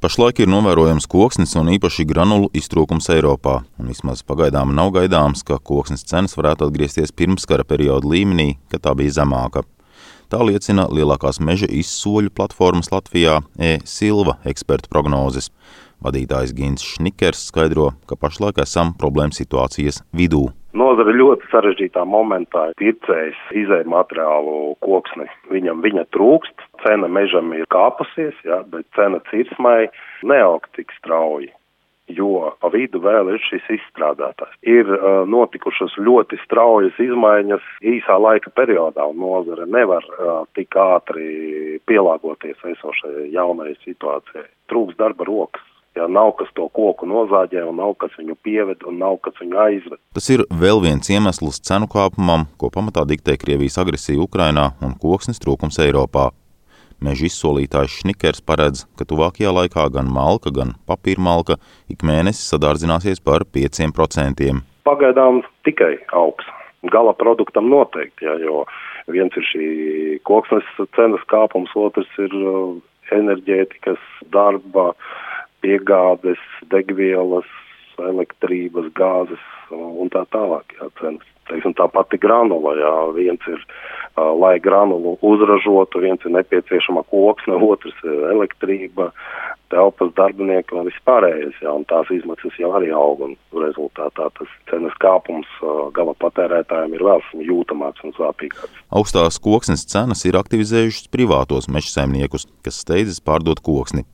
Pašlaik ir novērojams koksnes un īpaši granulu iztrūkums Eiropā, un vismaz pagaidām nav gaidāms, ka koksnes cenas varētu atgriezties pirmskara perioda līmenī, kad tā bija zemāka. Tā liecina lielākās meža izsoļu platformas Latvijā E-Silva ekspertu prognozes. Vadītājs Gins Šnikers skaidro, ka pašlaik esam problēma situācijas vidū. Nozara ļoti sarežģītā momentā pircējs izēja materiālu koksni. Viņam viņa trūkst, cena mežam ir kāpusies, jā, bet cena cirsmai neaug tik strauji jo pa vidu vēl ir šis izstrādātājs. Ir uh, notikušas ļoti straujas izmaiņas īsā laika periodā, un nozare nevar uh, tik ātri pielāgoties esošajai jaunajai situācijai. Trūks darba rokas. Ja nav kas to koku nozāģē, un nav kas viņu pieved, un nav kas viņu aizved. Tas ir vēl viens iemesls cenu kāpumam, ko pamatā diktē Krievijas agresija Ukrainā un koksnes trūkums Eiropā. Meža izsolītājs Šnikers paredz, ka tuvākajā laikā gan malka, gan papīrmalka ik mēnesi sadārdzināsies par 5%. Pagaidām tikai augs. Gala produktam noteikti, ja, jo viens ir šī koksnes cenas kāpums, otrs ir uh, enerģētikas darba piegādes, degvielas, elektrības, gāzes un tā tālāk. Jā, cenas. Teiksim, tā pati granula, jā, viens ir, uh, lai granulu uzražotu, viens ir nepieciešama koksne, otrs ir elektrība, telpas darbinieki un vispārējais, jā, un tās izmaksas jau arī aug, un rezultātā tas cenas kāpums uh, gala patērētājiem ir vēl jūtamāks un sāpīgāks. Augstās koksnes cenas ir aktivizējušas privātos meža saimniekus, kas steidzas pārdot koksni.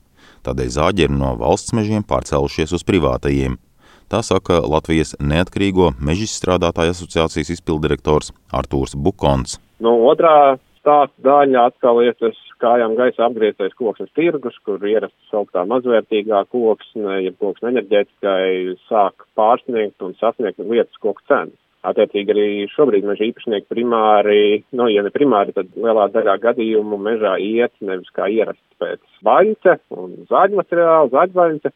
Tādēļ zāģeri no valsts mežiem pārcēlušies uz privātajiem. Tā saka Latvijas Neatkarīgo mežstrādātāju asociācijas izpildirektors Artūrs Bukons. No otrā stāsta daļa atkal iet uz kājām gaisa apgrieztais koksnes tirgus, kur ierastas augstā mazvērtīgā koksne, ja koksne enerģētikai sāk pārsniegt un sasniegt lietas koku cenas. Attiecīgi arī šobrīd meža īpašnieki primāri, nu, ja ne primāri, tad lielā daļā gadījumu mežā iet nevis kā ierasts pēc vaļņa un zāģu materiāla, zāģvaļņa,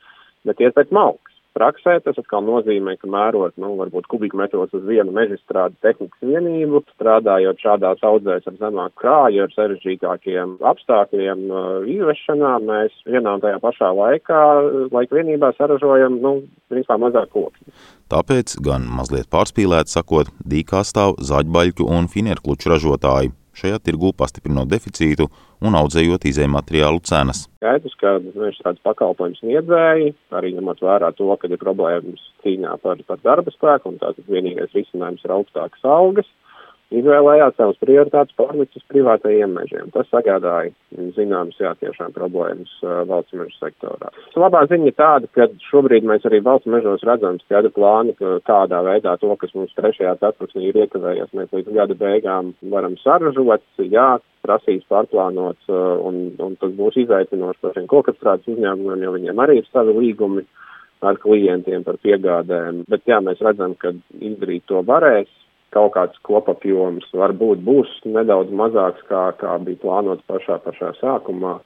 bet iet pēc malkas. Praksē tas atkal nozīmē, ka mērot, nu, varbūt kubikmetros uz vienu mežstrādes tehnikas vienību, strādājot šādās audzēs ar zemāku krāju, ar sarežģītākiem apstākļiem uh, izvešanā, mēs vienā un tajā pašā laikā, laika vienībā saražojam, nu, principā mazāk koku. Tāpēc gan mazliet pārspīlēt sakot, dīkā stāv zaļbaļķu un finerkluču ražotāji šajā tirgū pastiprinot deficītu un audzējot izēju materiālu cenas. Skaidrs, ka viņš tāds pakalpojums sniedzēji, arī ņemot vērā to, ka ir problēmas cīņā par, par darba spēku, un tātad vienīgais risinājums ir augstākas algas izvēlējās savas prioritātes pārlikt uz privātajiem mežiem. Tas sagādāja zināmas, jā, tiešām problēmas valsts mežu sektorā. Labā ziņa tāda, ka šobrīd mēs arī valsts mežos redzam skaidru plānu, ka kādā veidā to, kas mums trešajā ceturksnī ir iekavējies, mēs līdz gada beigām varam saražot, jā, prasīs pārplānots, uh, un, un tas būs izaicinoši pašiem kokapstrādes uzņēmumiem, jo viņiem arī ir savi līgumi ar klientiem par piegādēm. Bet jā, mēs redzam, ka izdarīt to varēs kaut kāds kopapjoms varbūt būs nedaudz mazāks, kā, kā bija plānots pašā, pašā sākumā.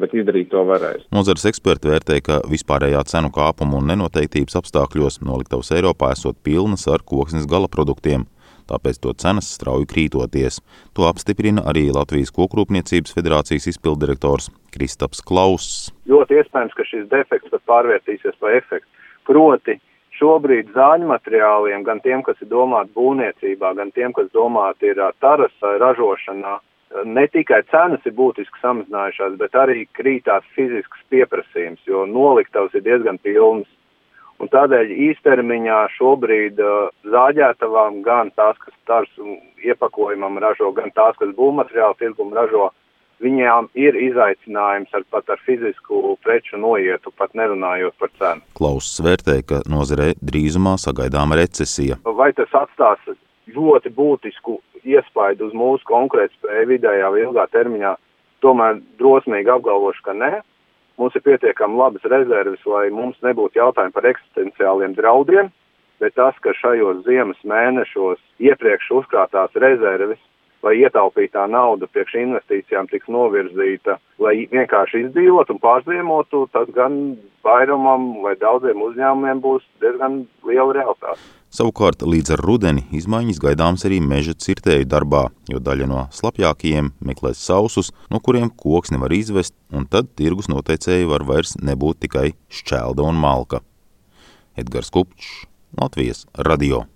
Bet izdarīt to varēs. Nozares eksperti vērtē, ka vispārējā cenu kāpuma un nenoteiktības apstākļos noliktavas Eiropā esot pilnas ar koksnes gala produktiem, tāpēc to cenas strauji krītoties. To apstiprina arī Latvijas Kokrūpniecības federācijas izpildirektors Kristaps Klauss. Ļoti iespējams, ka šis defekts pat pārvērtīsies par efektu. Proti, šobrīd zāļu materiāliem, gan tiem, kas ir domāti būvniecībā, gan tiem, kas domāti ir taras ražošanā, ne tikai cenas ir būtiski samazinājušās, bet arī krītās fizisks pieprasījums, jo noliktavas ir diezgan pilnas. Un tādēļ īstermiņā šobrīd uh, zāģētavām gan tās, kas tars iepakojumam ražo, gan tās, kas būvmateriālu tirgumu ražo, uh, viņām ir izaicinājums ar pat ar fizisku preču noietu, pat nerunājot par cenu. Klauss vērtē, ka nozarē drīzumā sagaidāma recesija. Vai tas atstās ļoti būtisku iespaidu uz mūsu konkurētspēju vidējā vai ilgā termiņā? Tomēr drosmīgi apgalvošu, ka nē. Mums ir pietiekami labas rezerves, lai mums nebūtu jautājumi par eksistenciāliem draudiem, bet tas, ka šajos ziemas mēnešos iepriekš uzkrātās rezerves lai ietaupītā nauda priekš investīcijām tiks novirzīta, lai vienkārši izdzīvot un pārziemotu, tas gan vairumam vai daudziem uzņēmumiem būs diezgan liela realitāte. Savukārt līdz ar rudeni izmaiņas gaidāms arī meža cirtēju darbā, jo daļa no slapjākajiem meklēs sausus, no kuriem koks nevar izvest, un tad tirgus noteicēji var vairs nebūt tikai šķelda un malka. Edgars Kupčs, Latvijas radio.